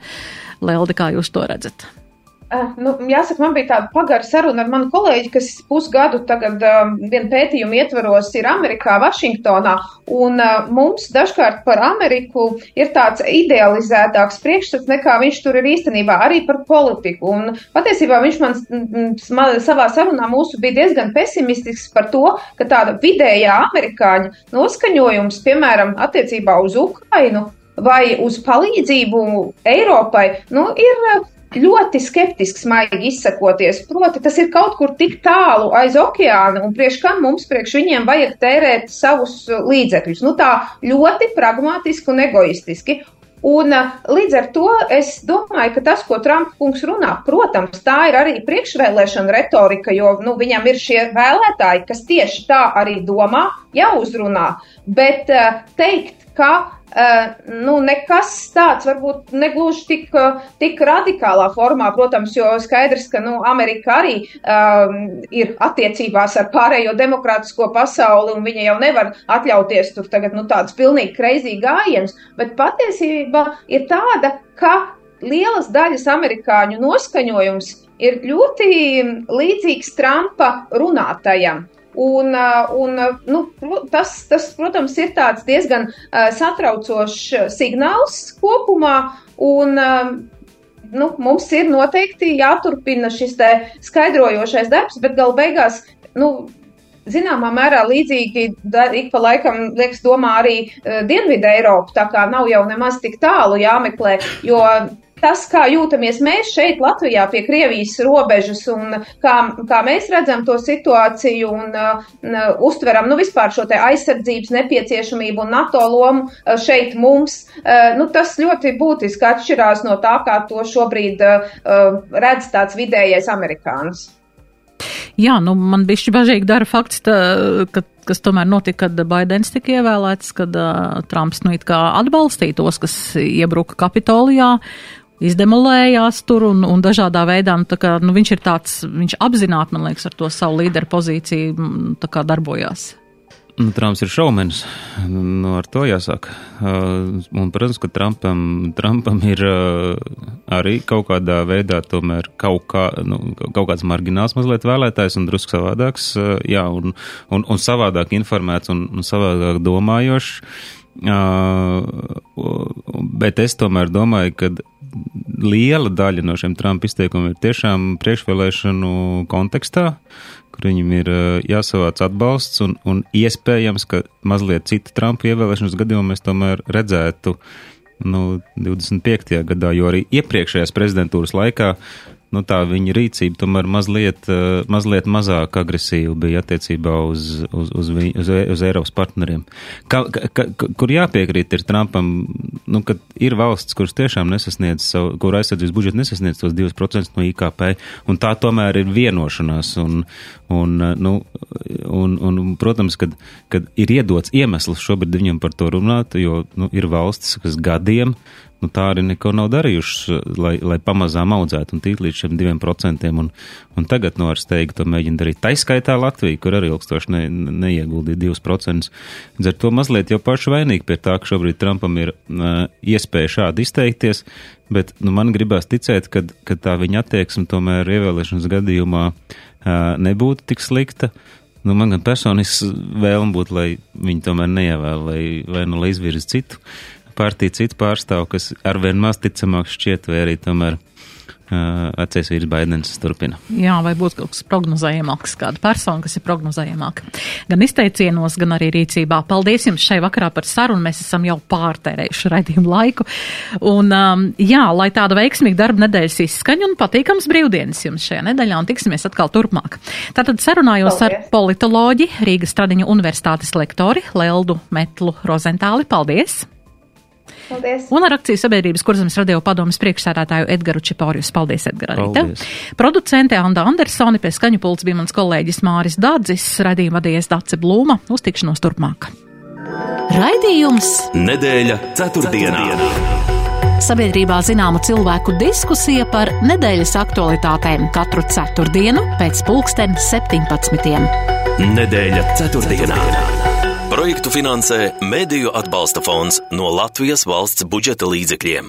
Leldi, kā jūs to redzat? Uh, nu, jāsaka, man bija tāda pagara saruna ar manu kolēģi, kas pusgadu tagad um, vienu pētījumu ietvaros ir Amerikā, Vašingtonā, un uh, mums dažkārt par Ameriku ir tāds idealizētāks priekšstats, nekā viņš tur ir īstenībā arī par politiku. Un patiesībā viņš man, man savā sarunā mūsu bija diezgan pesimistisks par to, ka tāda vidējā amerikāņa noskaņojums, piemēram, attiecībā uz Ukrainu, vai uz palīdzību Eiropai, nu, ir uh, ļoti skeptisks, maigi izsakoties. Proti, tas ir kaut kur tik tālu aiz okeāna, un priekš kam mums priekš viņiem vajag tērēt savus uh, līdzekļus. Nu, tā ļoti pragmatiski un egoistiski. Un uh, līdz ar to es domāju, ka tas, ko Trumpa kungs runā, protams, tā ir arī priekšvēlēšana retorika, jo nu, viņam ir šie vēlētāji, kas tieši tā arī domā, jāuzrunā. Bet teikt, ka nu, nekas tāds varbūt negluži tik, tik radikālā formā, protams, jo skaidrs, ka nu, Amerika arī um, ir attiecībās ar pārējo demokrātisko pasauli, un viņa jau nevar atļauties tur tagad nu, tādas pilnīgi kreizīgi gājienas, bet patiesība ir tāda, ka lielas daļas amerikāņu noskaņojums ir ļoti līdzīgs Trumpa runātajam. Un, un nu, tas, tas, protams, ir diezgan satraucošs signāls kopumā. Un, nu, mums ir noteikti jāturpina šis skaidrojošais darbs, bet gal beigās. Nu, Zināmā mērā līdzīgi ik pa laikam liekas domā arī Dienvidu Eiropu, tā kā nav jau nemaz tik tālu jāmeklē, jo tas, kā jūtamies mēs šeit, Latvijā, pie Krievijas robežas, un kā, kā mēs redzam to situāciju un uh, uztveram nu, vispār šo aizsardzības nepieciešamību un NATO lomu uh, šeit mums, uh, nu, tas ļoti būtiski atšķirās no tā, kā to šobrīd uh, redz tāds vidējais amerikānis. Jā, nu, man bija šķi bažīgi dara fakts, tā, ka, kas tomēr notika, kad Baidens tika ievēlēts, kad uh, Trumps nu it kā atbalstīja tos, kas iebruka Kapitolijā izdemolējās tur un, un dažādā veidā, nu, kā, nu, viņš ir tāds, viņš apzināti, man liekas, ar to savu līderu pozīciju, mm, tā kā darbojās. Nu, Trumps ir šaumens. Nu, ar to jāsāk. Uh, un, protams, ka Trumpam, Trumpam ir uh, arī kaut kādā veidā tomēr kaut, kā, nu, kaut kāds margināls mazliet vēlētājs un drusku savādāks, uh, jā, un, un, un savādāk informēts un, un savādāk domājošs. Uh, bet es tomēr domāju, ka liela daļa no šiem Trumpa izteikumiem ir tiešām priekšvēlēšanu kontekstā, kur viņam ir jāsavāc atbalsts un, un iespējams, ka mazliet citu Trumpa ievēlēšanas gadījumu mēs tomēr redzētu nu, 25. gadā, jo arī iepriekšējās prezidentūras laikā nu, tā viņa rīcība tomēr mazliet, eh, mazliet mazāk agresīva bija attiecībā uz, uz, uz, uz, uz Eiropas partneriem. Ka, ka, kur jāpiekrīt ir Trumpam, nu, ka ir valsts, kuras tiešām nesasniedz savu, kur aizsardzības budžetu nesasniedz tos 2% no IKP, un tā tomēr ir vienošanās, un, un, eh, nu, un, un protams, kad, kad ir iedots iemesls šobrīd viņam par to runāt, jo, nu, ir valstis, kas gadiem nu, tā arī neko nav darījuši, lai, lai pamazām audzētu un tīt līdz šiem diviem procentiem. Un, un tagad no ar steigi to mēģina darīt. Taiskaitā Latvija, kur arī ilgstoši ne, neieguldīja divus procentus. Līdz ar to mazliet jau paši vainīgi pie tā, ka šobrīd Trumpam ir uh, iespēja šādi izteikties, bet nu, man gribās ticēt, ka, ka tā viņa attieksme tomēr ievēlēšanas gadījumā uh, nebūtu tik slikta. Nu, man gan personisks vēlme būtu, lai viņi tomēr neievēl, vai, vai nu lai izvirza citu partiju, citu pārstāvu, kas arvien maz ticamāk šķiet, vai arī tomēr vecais vīrs Baidens turpina. Jā, vai būs kaut kas prognozējamāks, kāda persona, kas ir prognozējamāka. Gan izteicienos, gan arī rīcībā. Paldies jums šai vakarā par sarunu. Mēs esam jau pārtērējuši raidījumu laiku. Un, um, jā, lai tāda veiksmīga darba nedēļas izskaņa un patīkams brīvdienas jums šajā nedēļā un tiksimies atkal turpmāk. Tātad sarunājos Paldies. ar politoloģi Rīgas Stradiņu universitātes lektori Leldu Metlu Rozentāli. Paldies! Paldies. Un ar akciju sabiedrības kurzemes radio padomas priekšsēdētāju Edgaru Čiporius. Paldies, Edgar, arī tev. Producente Anda Andersoni, pie skaņu pults bija mans kolēģis Māris Dadzis, radījuma vadījies Dace Blūma. Uz tikšanos turpmāk. Raidījums Nedēļa ceturtdienā. Sabiedrībā zināma cilvēku diskusija par nedēļas aktualitātēm katru ceturtdienu pēc pulksten 17. Nedēļa ceturtdienā. Projektu finansē Mēdīju atbalsta fonds no Latvijas valsts budžeta līdzekļiem.